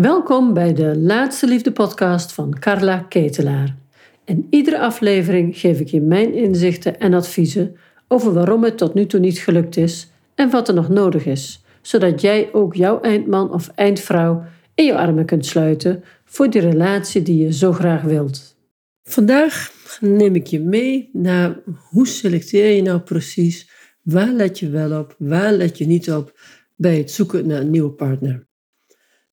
Welkom bij de Laatste Liefde podcast van Carla Ketelaar. In iedere aflevering geef ik je mijn inzichten en adviezen over waarom het tot nu toe niet gelukt is en wat er nog nodig is, zodat jij ook jouw eindman of eindvrouw in je armen kunt sluiten voor die relatie die je zo graag wilt. Vandaag neem ik je mee naar hoe selecteer je nou precies, waar let je wel op, waar let je niet op bij het zoeken naar een nieuwe partner.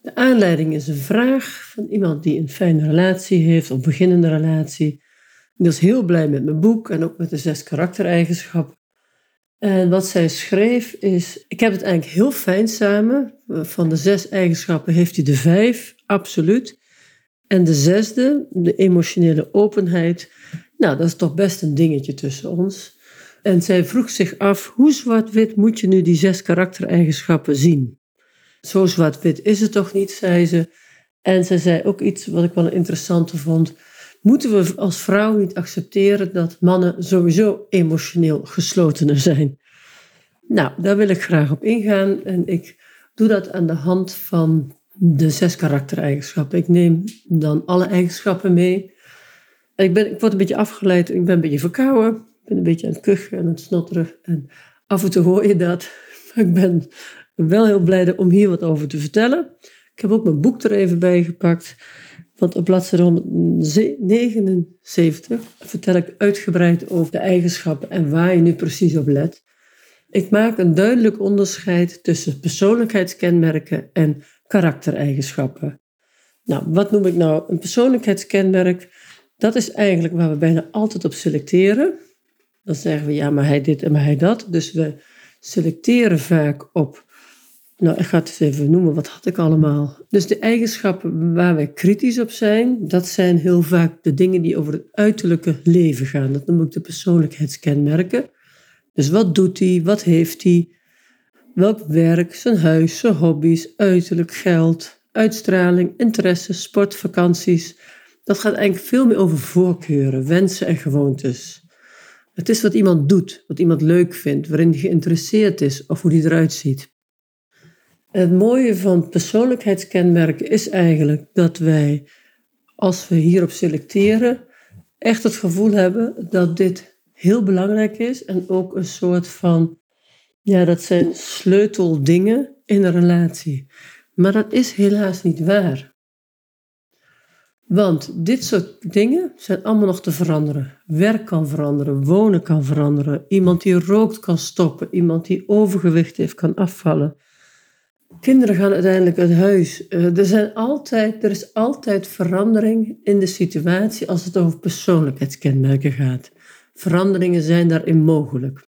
De aanleiding is een vraag van iemand die een fijne relatie heeft, of beginnende relatie. Die is heel blij met mijn boek en ook met de zes karaktereigenschappen. En wat zij schreef is: Ik heb het eigenlijk heel fijn samen. Van de zes eigenschappen heeft hij de vijf, absoluut. En de zesde, de emotionele openheid. Nou, dat is toch best een dingetje tussen ons. En zij vroeg zich af: hoe zwart-wit moet je nu die zes karaktereigenschappen zien? Zo zwart-wit is het toch niet, zei ze. En ze zei ook iets wat ik wel interessant vond. Moeten we als vrouw niet accepteren dat mannen sowieso emotioneel geslotener zijn? Nou, daar wil ik graag op ingaan en ik doe dat aan de hand van de zes karaktereigenschappen. Ik neem dan alle eigenschappen mee. Ik, ben, ik word een beetje afgeleid, ik ben een beetje verkouden, ik ben een beetje aan het kuchen en aan het snotteren. En af en toe hoor je dat. Ik ben wel heel blij om hier wat over te vertellen. Ik heb ook mijn boek er even bij gepakt. Want op bladzijde 179 vertel ik uitgebreid over de eigenschappen en waar je nu precies op let. Ik maak een duidelijk onderscheid tussen persoonlijkheidskenmerken en karaktereigenschappen. Nou, wat noem ik nou een persoonlijkheidskenmerk? Dat is eigenlijk waar we bijna altijd op selecteren. Dan zeggen we ja, maar hij dit en maar hij dat. Dus we selecteren vaak op nou, ik ga het even noemen, wat had ik allemaal? Dus de eigenschappen waar wij kritisch op zijn, dat zijn heel vaak de dingen die over het uiterlijke leven gaan. Dat noem ik de persoonlijkheidskenmerken. Dus wat doet hij, wat heeft hij, welk werk, zijn huis, zijn hobby's, uiterlijk, geld, uitstraling, interesse, sport, vakanties. Dat gaat eigenlijk veel meer over voorkeuren, wensen en gewoontes. Het is wat iemand doet, wat iemand leuk vindt, waarin hij geïnteresseerd is of hoe hij eruit ziet. Het mooie van persoonlijkheidskenmerken is eigenlijk dat wij, als we hierop selecteren, echt het gevoel hebben dat dit heel belangrijk is en ook een soort van, ja, dat zijn sleuteldingen in een relatie. Maar dat is helaas niet waar. Want dit soort dingen zijn allemaal nog te veranderen. Werk kan veranderen, wonen kan veranderen, iemand die rookt kan stoppen, iemand die overgewicht heeft kan afvallen. Kinderen gaan uiteindelijk uit huis. Eh, er, zijn altijd, er is altijd verandering in de situatie als het over persoonlijkheidskenmerken gaat. Veranderingen zijn daarin mogelijk.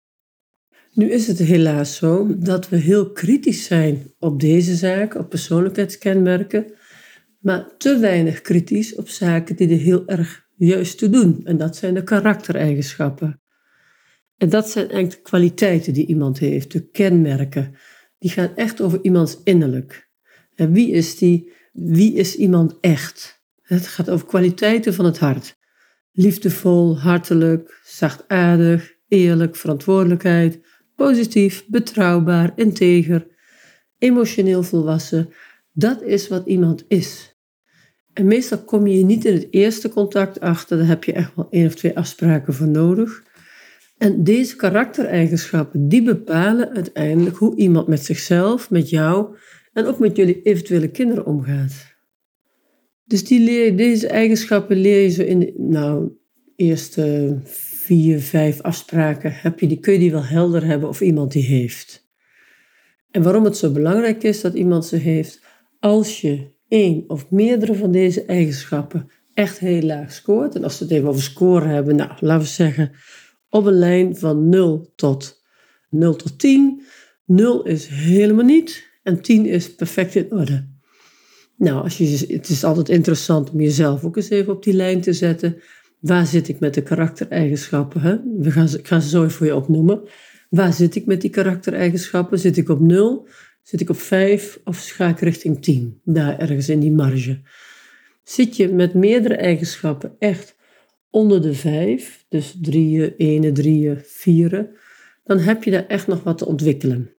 Nu is het helaas zo dat we heel kritisch zijn op deze zaken, op persoonlijkheidskenmerken, maar te weinig kritisch op zaken die er heel erg juist toe doen. En dat zijn de karaktereigenschappen. En dat zijn eigenlijk kwaliteiten die iemand heeft, de kenmerken die gaan echt over iemands innerlijk. En wie is die? Wie is iemand echt? Het gaat over kwaliteiten van het hart. Liefdevol, hartelijk, zachtaardig, eerlijk, verantwoordelijkheid, positief, betrouwbaar, integer, emotioneel volwassen. Dat is wat iemand is. En meestal kom je niet in het eerste contact achter, daar heb je echt wel één of twee afspraken voor nodig. En deze karaktereigenschappen, die bepalen uiteindelijk hoe iemand met zichzelf, met jou en ook met jullie eventuele kinderen omgaat. Dus die deze eigenschappen leer je zo in de nou, eerste vier, vijf afspraken. Heb je die, kun je die wel helder hebben of iemand die heeft. En waarom het zo belangrijk is dat iemand ze heeft, als je één of meerdere van deze eigenschappen echt heel laag scoort, en als we het even over scoren hebben, nou laten we zeggen op een lijn van 0 tot 0 tot 10. 0 is helemaal niet en 10 is perfect in orde. Nou, als je, het is altijd interessant om jezelf ook eens even op die lijn te zetten. Waar zit ik met de karaktereigenschappen? Hè? We gaan, ik ga ze zo even voor je opnoemen. Waar zit ik met die karaktereigenschappen? Zit ik op 0? Zit ik op 5? Of ga ik richting 10? Daar ergens in die marge. Zit je met meerdere eigenschappen echt onder de vijf, dus drieën, ene, drieën, vieren, dan heb je daar echt nog wat te ontwikkelen.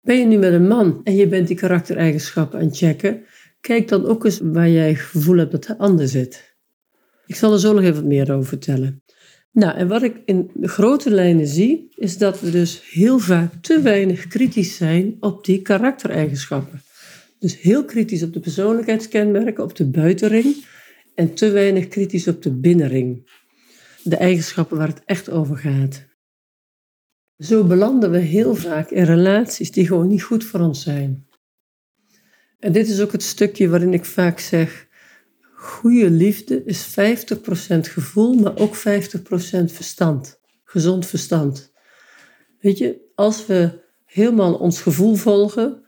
Ben je nu met een man en je bent die karaktereigenschappen aan het checken, kijk dan ook eens waar jij gevoel hebt dat de ander zit. Ik zal er zo nog even wat meer over vertellen. Nou, en wat ik in grote lijnen zie, is dat we dus heel vaak te weinig kritisch zijn op die karaktereigenschappen. Dus heel kritisch op de persoonlijkheidskenmerken, op de buitenring, en te weinig kritisch op de binnenring. De eigenschappen waar het echt over gaat. Zo belanden we heel vaak in relaties die gewoon niet goed voor ons zijn. En dit is ook het stukje waarin ik vaak zeg: goede liefde is 50% gevoel, maar ook 50% verstand. Gezond verstand. Weet je, als we helemaal ons gevoel volgen,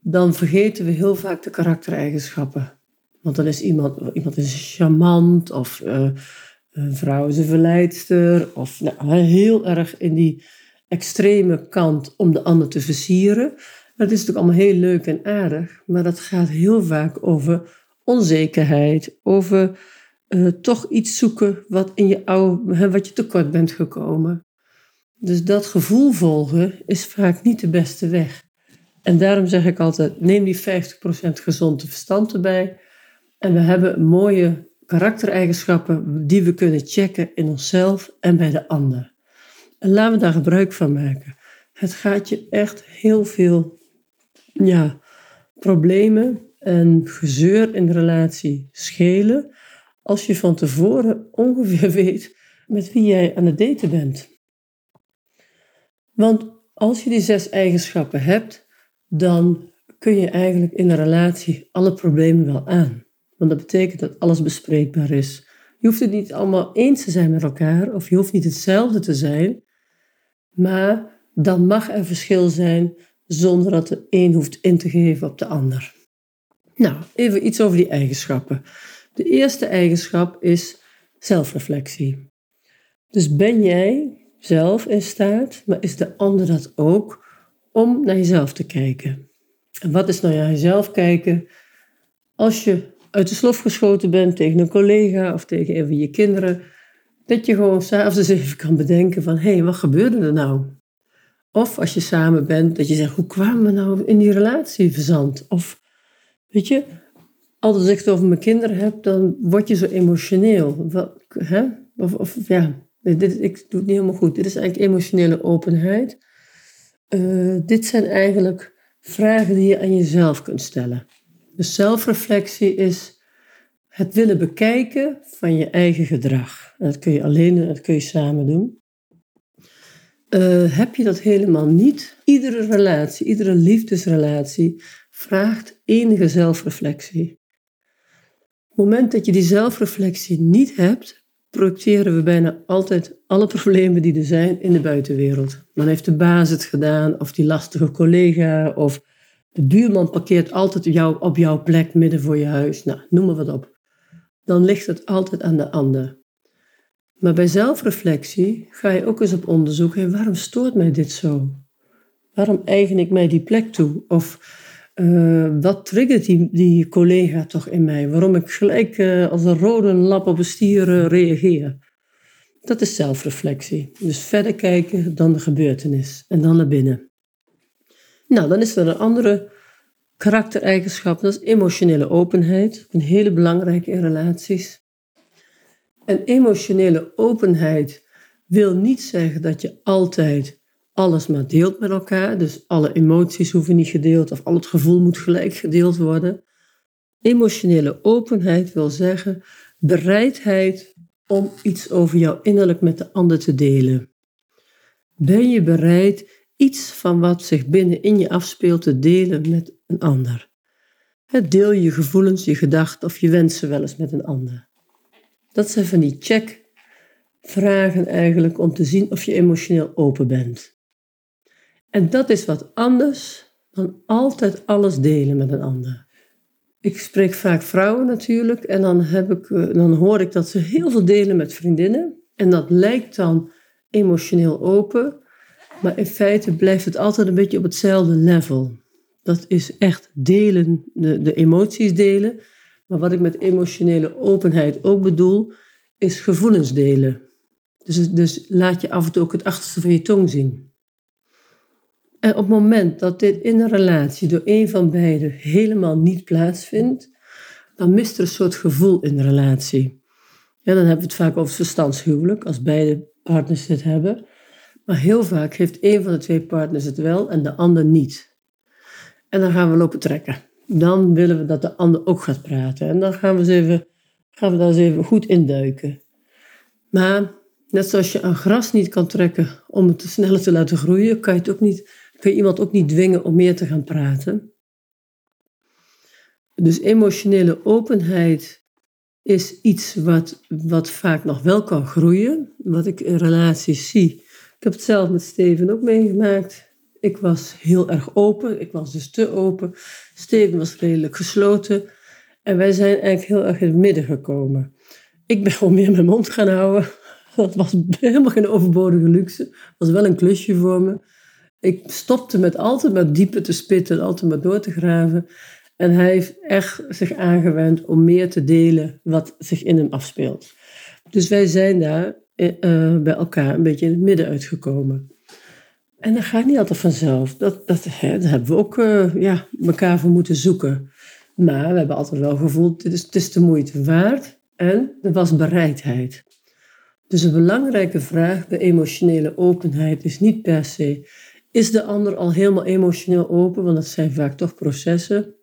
dan vergeten we heel vaak de karaktereigenschappen. Want dan is iemand, iemand is charmant, of uh, een vrouw is een verleidster, of nou, heel erg in die extreme kant om de ander te versieren. Dat is natuurlijk allemaal heel leuk en aardig, maar dat gaat heel vaak over onzekerheid, over uh, toch iets zoeken wat in je oude, wat je tekort bent gekomen. Dus dat gevoel volgen is vaak niet de beste weg. En daarom zeg ik altijd: neem die 50% gezonde verstand erbij. En we hebben mooie karaktereigenschappen die we kunnen checken in onszelf en bij de ander. En laten we daar gebruik van maken. Het gaat je echt heel veel ja, problemen en gezeur in de relatie schelen als je van tevoren ongeveer weet met wie jij aan het daten bent. Want als je die zes eigenschappen hebt, dan kun je eigenlijk in een relatie alle problemen wel aan. Want dat betekent dat alles bespreekbaar is. Je hoeft het niet allemaal eens te zijn met elkaar, of je hoeft niet hetzelfde te zijn, maar dan mag er verschil zijn zonder dat de een hoeft in te geven op de ander. Nou, even iets over die eigenschappen. De eerste eigenschap is zelfreflectie. Dus ben jij zelf in staat, maar is de ander dat ook, om naar jezelf te kijken? En wat is nou naar jezelf kijken? Als je uit de slof geschoten bent tegen een collega of tegen een van je kinderen, dat je gewoon s'avonds eens even kan bedenken van, hé, hey, wat gebeurde er nou? Of als je samen bent, dat je zegt, hoe kwamen we nou in die relatie verzand? Of, weet je, als ik het over mijn kinderen heb, dan word je zo emotioneel. Wat, hè? Of, ja, dit, ik doe het niet helemaal goed. Dit is eigenlijk emotionele openheid. Uh, dit zijn eigenlijk vragen die je aan jezelf kunt stellen. Dus zelfreflectie is het willen bekijken van je eigen gedrag. dat kun je alleen en dat kun je samen doen. Uh, heb je dat helemaal niet? Iedere relatie, iedere liefdesrelatie vraagt enige zelfreflectie. Op het moment dat je die zelfreflectie niet hebt, projecteren we bijna altijd alle problemen die er zijn in de buitenwereld. Dan heeft de baas het gedaan, of die lastige collega, of de buurman parkeert altijd jou, op jouw plek midden voor je huis. Nou, noem maar wat op. Dan ligt het altijd aan de ander. Maar bij zelfreflectie ga je ook eens op onderzoek. Hey, waarom stoort mij dit zo? Waarom eigen ik mij die plek toe? Of uh, wat triggert die, die collega toch in mij? Waarom ik gelijk uh, als een rode lap op een stier uh, reageer? Dat is zelfreflectie. Dus verder kijken dan de gebeurtenis en dan naar binnen. Nou, dan is er een andere karaktereigenschap, dat is emotionele openheid. Een hele belangrijke in relaties. En emotionele openheid wil niet zeggen dat je altijd alles maar deelt met elkaar. Dus alle emoties hoeven niet gedeeld of al het gevoel moet gelijk gedeeld worden. Emotionele openheid wil zeggen bereidheid om iets over jou innerlijk met de ander te delen. Ben je bereid iets van wat zich binnenin je afspeelt te delen met een ander. Deel je gevoelens, je gedachten of je wensen wel eens met een ander. Dat zijn van die check-vragen eigenlijk om te zien of je emotioneel open bent. En dat is wat anders dan altijd alles delen met een ander. Ik spreek vaak vrouwen natuurlijk en dan, heb ik, eh, dan hoor ik dat ze heel veel delen met vriendinnen. En dat lijkt dan emotioneel open, maar in feite blijft het altijd een beetje op hetzelfde level. Dat is echt delen, de, de emoties delen. Maar wat ik met emotionele openheid ook bedoel, is gevoelens delen. Dus, dus laat je af en toe ook het achterste van je tong zien. En op het moment dat dit in een relatie door een van beiden helemaal niet plaatsvindt, dan mist er een soort gevoel in de relatie. Ja, dan hebben we het vaak over verstandshuwelijk, als beide partners dit hebben. Maar heel vaak heeft een van de twee partners het wel en de ander niet. En dan gaan we lopen trekken. Dan willen we dat de ander ook gaat praten. En dan gaan we, eens even, gaan we daar eens even goed induiken. Maar net zoals je een gras niet kan trekken om het sneller te laten groeien, kan je, het ook niet, kan je iemand ook niet dwingen om meer te gaan praten. Dus emotionele openheid is iets wat, wat vaak nog wel kan groeien. Wat ik in relaties zie. Ik heb het zelf met Steven ook meegemaakt. Ik was heel erg open. Ik was dus te open. Steven was redelijk gesloten. En wij zijn eigenlijk heel erg in het midden gekomen. Ik ben gewoon meer mijn mond gaan houden. Dat was helemaal geen overbodige luxe. Dat was wel een klusje voor me. Ik stopte met altijd maar dieper te spitten, altijd maar door te graven. En hij heeft echt zich aangewend om meer te delen wat zich in hem afspeelt. Dus wij zijn daar bij elkaar een beetje in het midden uitgekomen. En dat gaat niet altijd vanzelf. Dat, dat, hè, daar hebben we ook uh, ja, elkaar voor moeten zoeken. Maar we hebben altijd wel gevoeld, het is, het is de moeite waard. En er was bereidheid. Dus een belangrijke vraag bij emotionele openheid is niet per se, is de ander al helemaal emotioneel open? Want dat zijn vaak toch processen.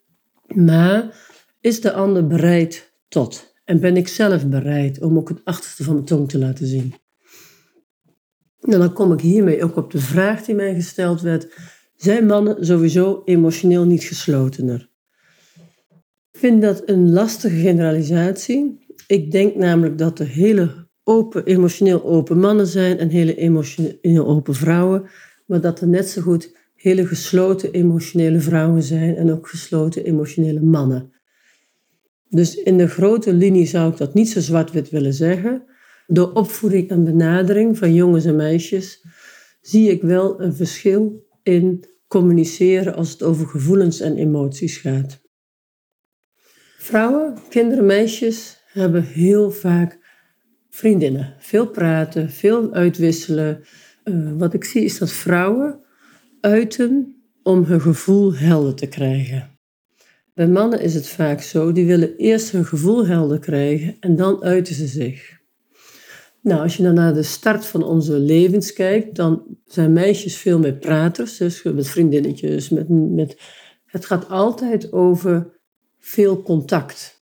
Maar is de ander bereid tot? En ben ik zelf bereid om ook het achterste van mijn tong te laten zien? En dan kom ik hiermee ook op de vraag die mij gesteld werd. Zijn mannen sowieso emotioneel niet geslotener? Ik vind dat een lastige generalisatie. Ik denk namelijk dat er hele open, emotioneel open mannen zijn en hele emotioneel open vrouwen. Maar dat er net zo goed hele gesloten emotionele vrouwen zijn en ook gesloten emotionele mannen. Dus in de grote linie zou ik dat niet zo zwart-wit willen zeggen. Door opvoeding en benadering van jongens en meisjes zie ik wel een verschil in communiceren als het over gevoelens en emoties gaat. Vrouwen, kinderen, meisjes hebben heel vaak vriendinnen. Veel praten, veel uitwisselen. Uh, wat ik zie is dat vrouwen uiten om hun gevoel helder te krijgen. Bij mannen is het vaak zo, die willen eerst hun gevoel helder krijgen en dan uiten ze zich. Nou, als je dan naar de start van onze levens kijkt, dan zijn meisjes veel meer praters, dus met vriendinnetjes. Met, met, het gaat altijd over veel contact.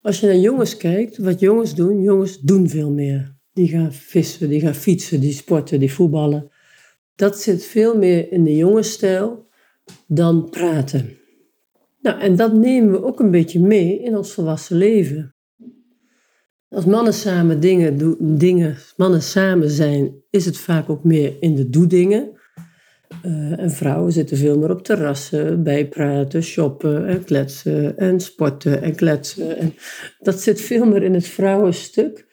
Als je naar jongens kijkt, wat jongens doen, jongens doen veel meer. Die gaan vissen, die gaan fietsen, die sporten, die voetballen. Dat zit veel meer in de jongensstijl dan praten. Nou, en dat nemen we ook een beetje mee in ons volwassen leven. Als mannen samen dingen doen, dingen, mannen samen zijn, is het vaak ook meer in de doedingen. Uh, en vrouwen zitten veel meer op terrassen, bijpraten, shoppen en kletsen en sporten en kletsen. En dat zit veel meer in het vrouwenstuk,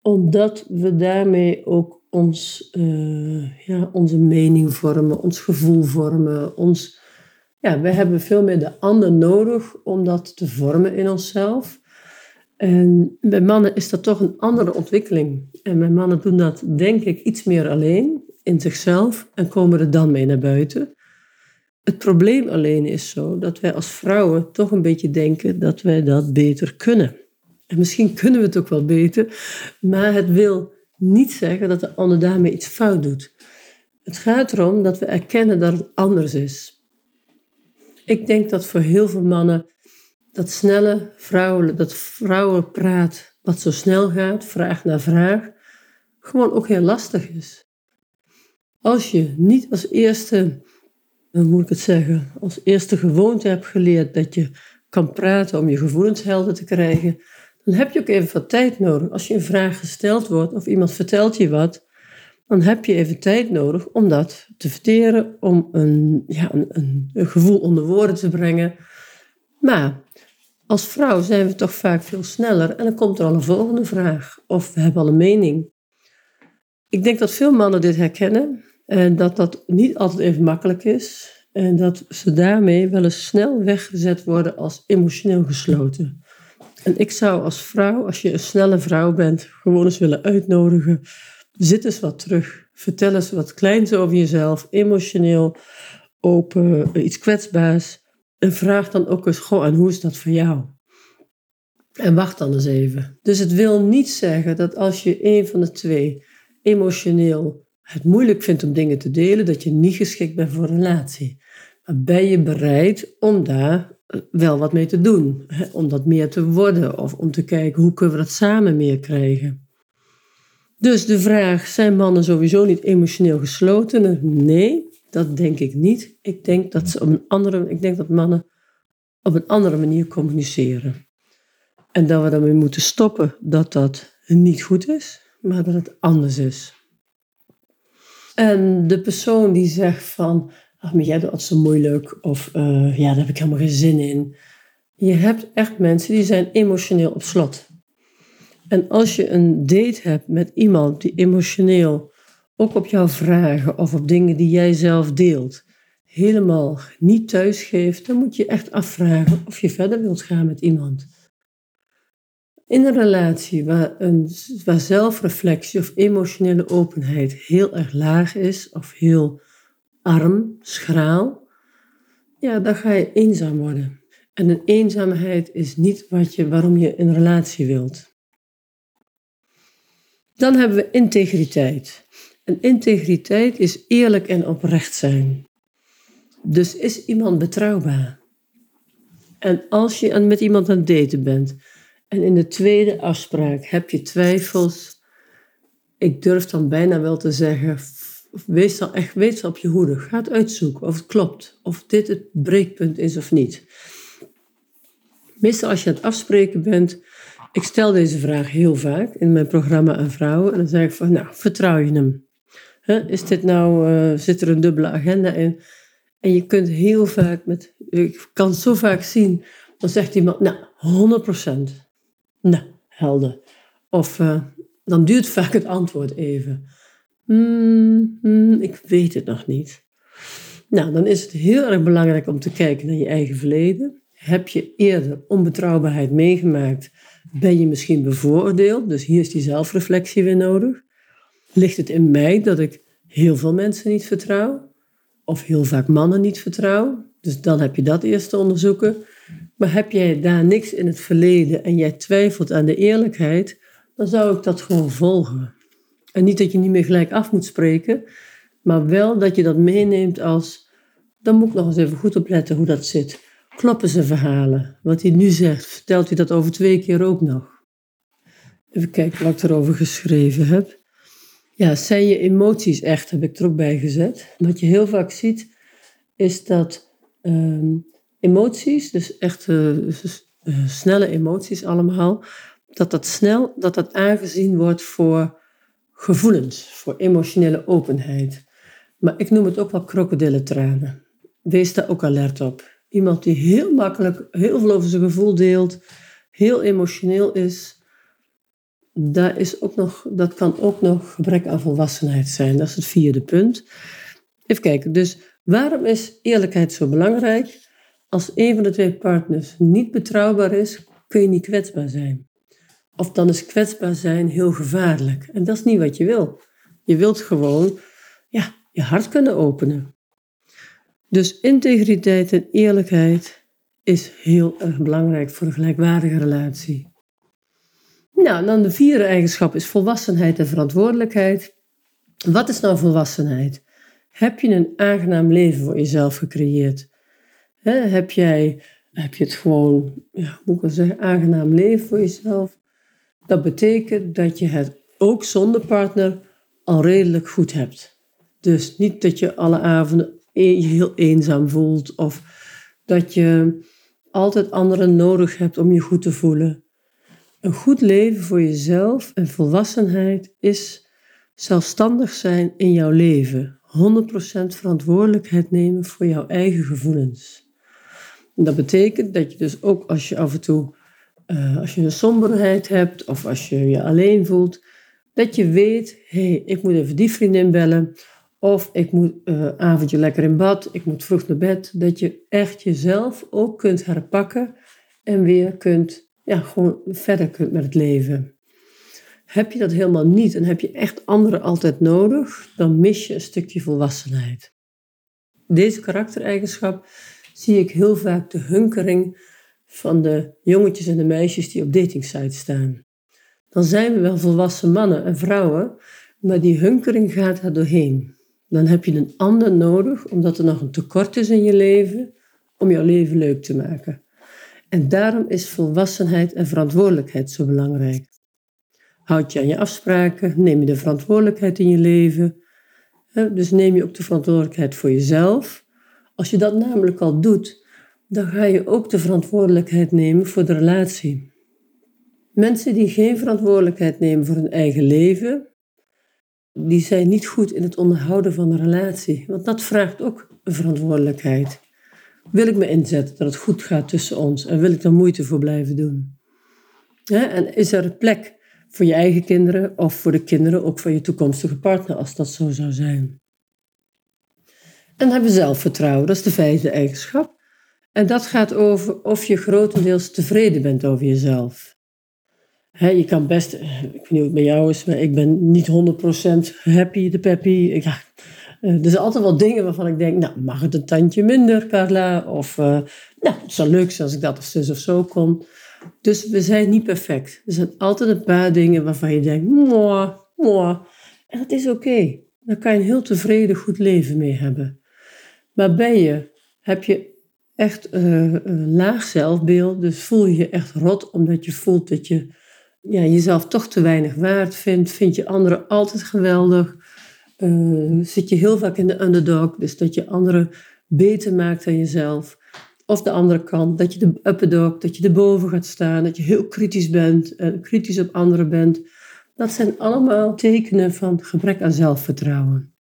omdat we daarmee ook ons, uh, ja, onze mening vormen, ons gevoel vormen. Ons, ja, we hebben veel meer de ander nodig om dat te vormen in onszelf. En bij mannen is dat toch een andere ontwikkeling. En bij mannen doen dat, denk ik, iets meer alleen in zichzelf en komen er dan mee naar buiten. Het probleem alleen is zo dat wij als vrouwen toch een beetje denken dat wij dat beter kunnen. En misschien kunnen we het ook wel beter, maar het wil niet zeggen dat de ander daarmee iets fout doet. Het gaat erom dat we erkennen dat het anders is. Ik denk dat voor heel veel mannen dat snelle vrouwen, dat vrouwenpraat wat zo snel gaat, vraag na vraag, gewoon ook heel lastig is. Als je niet als eerste, hoe moet ik het zeggen, als eerste gewoonte hebt geleerd dat je kan praten om je gevoelens helder te krijgen, dan heb je ook even wat tijd nodig. Als je een vraag gesteld wordt of iemand vertelt je wat, dan heb je even tijd nodig om dat te verteren, om een, ja, een, een, gevoel onder woorden te brengen. Maar als vrouw zijn we toch vaak veel sneller en dan komt er al een volgende vraag of we hebben al een mening. Ik denk dat veel mannen dit herkennen en dat dat niet altijd even makkelijk is en dat ze daarmee wel eens snel weggezet worden als emotioneel gesloten. En ik zou als vrouw, als je een snelle vrouw bent, gewoon eens willen uitnodigen, zit eens wat terug. Vertel eens wat kleins over jezelf, emotioneel, open, iets kwetsbaars. En vraag dan ook eens, goh, en hoe is dat voor jou? En wacht dan eens even. Dus het wil niet zeggen dat als je een van de twee emotioneel het moeilijk vindt om dingen te delen, dat je niet geschikt bent voor een relatie. Maar ben je bereid om daar eh, wel wat mee te doen? Om dat meer te worden of om te kijken hoe kunnen we dat samen meer krijgen? Dus de vraag, zijn mannen sowieso niet emotioneel gesloten? Nee, dat denk ik niet. Ik denk dat, ze op een andere, ik denk dat mannen op een andere manier communiceren. En dat we daarmee moeten stoppen dat dat niet goed is, maar dat het anders is. En de persoon die zegt van, ach, maar jij doet het zo moeilijk, of uh, ja, daar heb ik helemaal geen zin in. Je hebt echt mensen die zijn emotioneel op slot. En als je een date hebt met iemand die emotioneel ook op jouw vragen of op dingen die jij zelf deelt, helemaal niet thuis geeft, dan moet je echt afvragen of je verder wilt gaan met iemand. In een relatie waar, een, waar zelfreflectie of emotionele openheid heel erg laag is of heel arm, schraal, ja, dan ga je eenzaam worden. En een eenzaamheid is niet wat je, waarom je een relatie wilt. Dan hebben we integriteit. En integriteit is eerlijk en oprecht zijn. Dus is iemand betrouwbaar? En als je met iemand aan het daten bent en in de tweede afspraak heb je twijfels, ik durf dan bijna wel te zeggen, wees dan echt wees op je hoede. Ga het uitzoeken of het klopt, of dit het breekpunt is of niet. Meestal als je aan het afspreken bent, ik stel deze vraag heel vaak in mijn programma aan vrouwen en dan zeg ik van, nou, vertrouw je hem? is dit nou, uh, zit er een dubbele agenda in? En je kunt heel vaak met, ik kan zo vaak zien, dan zegt iemand, nou, 100%. Nou, helder. Of uh, dan duurt vaak het antwoord even. Mm, mm, ik weet het nog niet. Nou, dan is het heel erg belangrijk om te kijken naar je eigen verleden. Heb je eerder onbetrouwbaarheid meegemaakt? Ben je misschien bevooroordeeld? Dus hier is die zelfreflectie weer nodig. Ligt het in mij dat ik heel veel mensen niet vertrouw? Of heel vaak mannen niet vertrouw? Dus dan heb je dat eerst te onderzoeken. Maar heb jij daar niks in het verleden en jij twijfelt aan de eerlijkheid, dan zou ik dat gewoon volgen. En niet dat je niet meer gelijk af moet spreken, maar wel dat je dat meeneemt als, dan moet ik nog eens even goed opletten hoe dat zit. Kloppen zijn verhalen? Wat hij nu zegt, vertelt hij dat over twee keer ook nog? Even kijken wat ik erover geschreven heb. Ja, zijn je emoties echt, heb ik er ook bij gezet. Wat je heel vaak ziet, is dat ehm, emoties, dus echt uh, snelle emoties allemaal, dat dat snel, dat dat aangezien wordt voor gevoelens, voor emotionele openheid. Maar ik noem het ook wel krokodillentranen. Wees daar ook alert op. Iemand die heel makkelijk heel veel over zijn gevoel deelt, heel emotioneel is, is ook nog, dat kan ook nog gebrek aan volwassenheid zijn. Dat is het vierde punt. Even kijken, dus waarom is eerlijkheid zo belangrijk? Als een van de twee partners niet betrouwbaar is, kun je niet kwetsbaar zijn. Of dan is kwetsbaar zijn heel gevaarlijk. En dat is niet wat je wil. Je wilt gewoon ja, je hart kunnen openen. Dus integriteit en eerlijkheid is heel erg belangrijk voor een gelijkwaardige relatie. Nou, dan de vierde eigenschap is volwassenheid en verantwoordelijkheid. Wat is nou volwassenheid? Heb je een aangenaam leven voor jezelf gecreëerd? heb, jij, heb je het gewoon, ja, moet ik wel zeggen, aangenaam leven voor jezelf? Dat betekent dat je het ook zonder partner al redelijk goed hebt. Dus niet dat je alle avonden je heel eenzaam voelt of dat je altijd anderen nodig hebt om je goed te voelen. Een goed leven voor jezelf en volwassenheid is zelfstandig zijn in jouw leven. 100% verantwoordelijkheid nemen voor jouw eigen gevoelens. En dat betekent dat je dus ook als je af en toe, uh, als je een somberheid hebt of als je je alleen voelt, dat je weet, hé, hey, ik moet even die vriendin bellen of ik moet uh, avondje lekker in bad, ik moet vroeg naar bed. Dat je echt jezelf ook kunt herpakken en weer kunt, ja, gewoon verder kunt met het leven. Heb je dat helemaal niet en heb je echt anderen altijd nodig, dan mis je een stukje volwassenheid. Deze karaktereigenschap zie ik heel vaak de hunkering van de jongetjes en de meisjes die op datingsites staan. Dan zijn we wel volwassen mannen en vrouwen, maar die hunkering gaat er doorheen. Dan heb je een ander nodig, omdat er nog een tekort is in je leven, om jouw leven leuk te maken. En daarom is volwassenheid en verantwoordelijkheid zo belangrijk. Houd je aan je afspraken, neem je de verantwoordelijkheid in je leven. Dus neem je ook de verantwoordelijkheid voor jezelf. Als je dat namelijk al doet, dan ga je ook de verantwoordelijkheid nemen voor de relatie. Mensen die geen verantwoordelijkheid nemen voor hun eigen leven, die zijn niet goed in het onderhouden van een relatie. Want dat vraagt ook een verantwoordelijkheid. Wil ik me inzetten dat het goed gaat tussen ons en wil ik daar moeite voor blijven doen? En is er plek voor je eigen kinderen of voor de kinderen ook van je toekomstige partner, als dat zo zou zijn? En hebben we zelfvertrouwen, dat is de vijfde eigenschap. En dat gaat over of je grotendeels tevreden bent over jezelf. Je kan best, ik weet niet hoe het bij jou is, maar ik ben niet 100% happy, de peppy. Ja, eh, er zijn altijd wel dingen waarvan ik denk, nou, mag het een tandje minder, Carla? Of, uh, nou, het zou leuk zijn als ik dat of zus of zo kon. Dus we zijn niet perfect. Er zijn altijd een paar dingen waarvan je denkt, mooi, mooi. En dat is oké. Daar kan je een heel tevreden, goed leven mee hebben. Maar ben je, heb je echt een laag zelfbeeld, dus voel je je echt rot omdat je voelt dat je ja, jezelf toch te weinig waard vindt, vind je anderen altijd geweldig, uh, zit je heel vaak in de underdog, dus dat je anderen beter maakt dan jezelf. Of de andere kant, dat je de upperdog, dat je erboven gaat staan, dat je heel kritisch bent en kritisch op anderen bent. Dat zijn allemaal tekenen van gebrek aan zelfvertrouwen.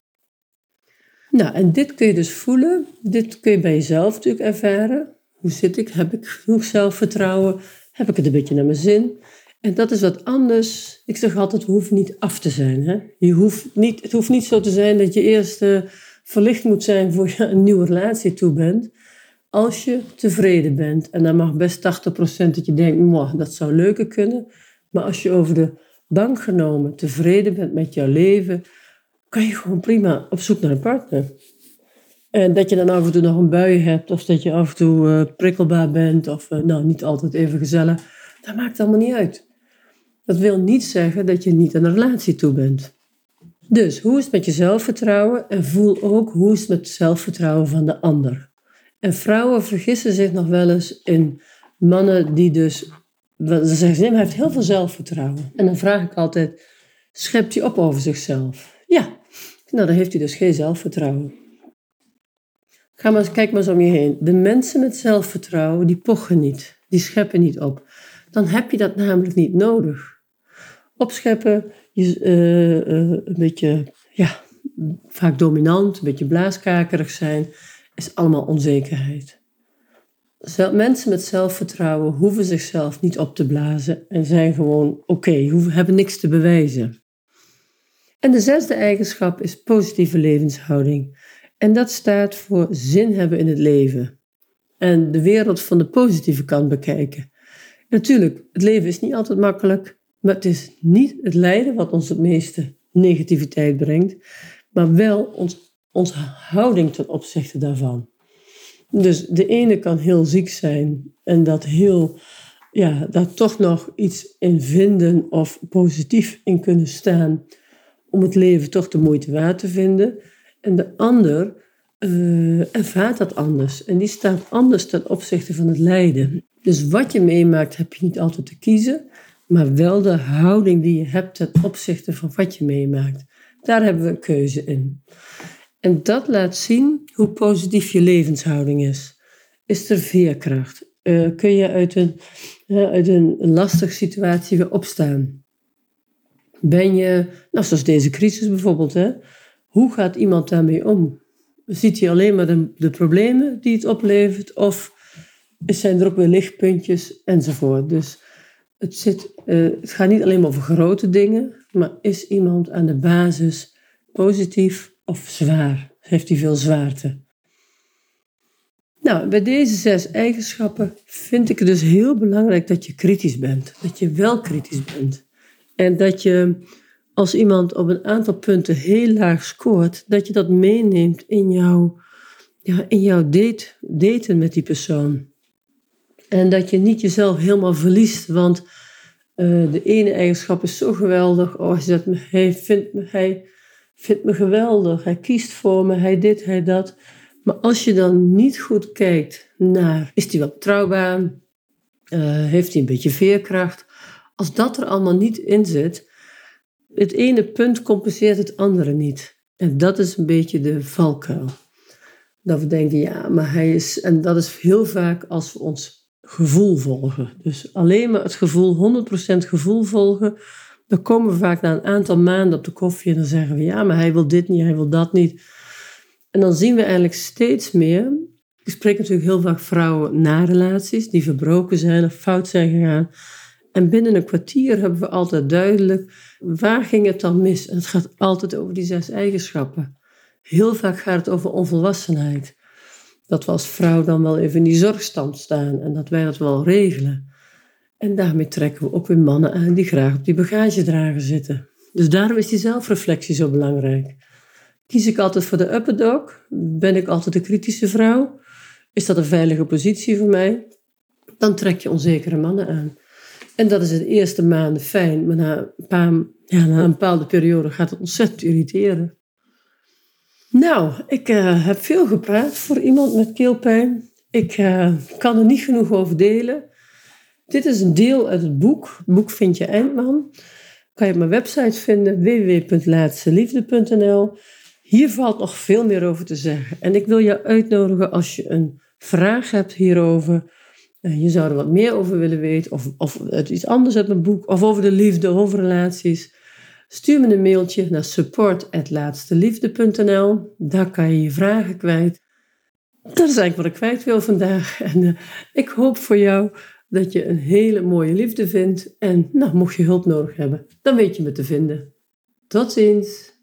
Nou, en dit kun je dus voelen. Dit kun je bij jezelf natuurlijk ervaren. Hoe zit ik? Heb ik genoeg zelfvertrouwen? Heb ik het een beetje naar mijn zin? En dat is wat anders. Ik zeg altijd, we hoeven niet af te zijn. Hè? Je hoeft niet, het hoeft niet zo te zijn dat je eerst uh, verlicht moet zijn voor je een nieuwe relatie toe bent. Als je tevreden bent, en dan mag best 80% dat je denkt, dat zou leuker kunnen. Maar als je over de bank genomen tevreden bent met jouw leven, kan je gewoon prima op zoek naar een partner. En dat je dan af en toe nog een bui hebt, of dat je af en toe uh, prikkelbaar bent, of uh, nou niet altijd even gezellig, dat maakt allemaal niet uit. Dat wil niet zeggen dat je niet aan een relatie toe bent. Dus hoe is het met je zelfvertrouwen en voel ook hoe is het met het zelfvertrouwen van de ander. En vrouwen vergissen zich nog wel eens in mannen die dus, ze zeggen, nee, hij heeft heel veel zelfvertrouwen. En dan vraag ik altijd, schept hij op over zichzelf? Ja, nou dan heeft hij dus geen zelfvertrouwen. Ga maar, kijk maar eens om je heen. De mensen met zelfvertrouwen, die pochen niet, die scheppen niet op. Dan heb je dat namelijk niet nodig opscheppen, je, uh, uh, een beetje, ja, vaak dominant, een beetje blaaskakerig zijn, is allemaal onzekerheid. mensen met zelfvertrouwen hoeven zichzelf niet op te blazen en zijn gewoon oké, hebben niks te bewijzen. En de zesde eigenschap is positieve levenshouding. En dat staat voor zin hebben in het leven. En de wereld van de positieve kant bekijken. Natuurlijk, het leven is niet altijd makkelijk. Maar het is niet het lijden wat ons het meeste negativiteit brengt, maar wel ons, onze houding ten opzichte daarvan. Dus de ene kan heel ziek zijn en dat heel, ja, daar toch nog iets in vinden of positief in kunnen staan om het leven toch de moeite waard te vinden. En de ander uh, ervaart dat anders en die staat anders ten opzichte van het lijden. Dus wat je meemaakt heb je niet altijd te kiezen, maar wel de houding die je hebt ten opzichte van wat je meemaakt. Daar hebben we een keuze in. En dat laat zien hoe positief je levenshouding is. Is er veerkracht? Uh, kun je uit een, uh, uit een lastige situatie weer opstaan? Ben je, nou zoals deze crisis bijvoorbeeld, hè? hoe gaat iemand daarmee om? Ziet hij alleen maar de, de problemen die het oplevert? Of zijn er ook weer lichtpuntjes enzovoort? Dus het, zit, uh, het gaat niet alleen maar over grote dingen, maar is iemand aan de basis positief of zwaar? Heeft hij veel zwaarte? Nou, bij deze zes eigenschappen vind ik het dus heel belangrijk dat je kritisch bent. Dat je wel kritisch bent. En dat je als iemand op een aantal punten heel laag scoort, dat je dat meeneemt in jouw, ja, in jouw date, daten met die persoon. En dat je niet jezelf helemaal verliest, want uh, de ene eigenschap is zo geweldig. Oh, hij, hij, vindt me, hij vindt me geweldig, hij kiest voor me, hij dit, hij dat. Maar als je dan niet goed kijkt naar, is hij wel betrouwbaar? Uh, heeft hij een beetje veerkracht? Als dat er allemaal niet in zit, het ene punt compenseert het andere niet. En dat is een beetje de valkuil. Dat we denken, ja, maar hij is, en dat is heel vaak als we ons gevoel volgen. Dus alleen maar het gevoel, 100% gevoel volgen, dan komen we vaak na een aantal maanden op de koffie en dan zeggen we, ja, maar hij wil dit niet, hij wil dat niet. En dan zien we eigenlijk steeds meer, ik spreek natuurlijk heel vaak vrouwen na relaties die verbroken zijn of fout zijn gegaan. En binnen een kwartier hebben we altijd duidelijk waar ging het dan mis. En het gaat altijd over die zes eigenschappen. Heel vaak gaat het over onvolwassenheid. Dat we als vrouw dan wel even in die zorgstand staan en dat wij dat wel regelen. En daarmee trekken we ook weer mannen aan die graag op die bagagedrager zitten. Dus daarom is die zelfreflectie zo belangrijk. Kies ik altijd voor de upper dog? Ben ik altijd de kritische vrouw? Is dat een veilige positie voor mij? Dan trek je onzekere mannen aan. En dat is het eerste maanden fijn, maar na een, ja, na een bepaalde periode gaat het ontzettend irriteren. Nou, ik uh, heb veel gepraat voor iemand met keelpijn. Ik uh, kan er niet genoeg over delen. Dit is een deel uit het boek. Boek vind je Eindman. Kan je op mijn website vinden, www.laatsteliefde.nl. Hier valt nog veel meer over te zeggen. En ik wil je uitnodigen als je een vraag hebt hierover je zou er wat meer over willen weten, of, of iets anders uit mijn boek, of over de liefde, over relaties, stuur me een mailtje naar support.laatsteliefde.nl. Daar kan je je vragen kwijt. Dat is eigenlijk wat ik kwijt wil vandaag. En uh, ik hoop voor jou dat je een hele mooie liefde vindt. En nou, mocht je hulp nodig hebben, dan weet je me te vinden. Tot ziens!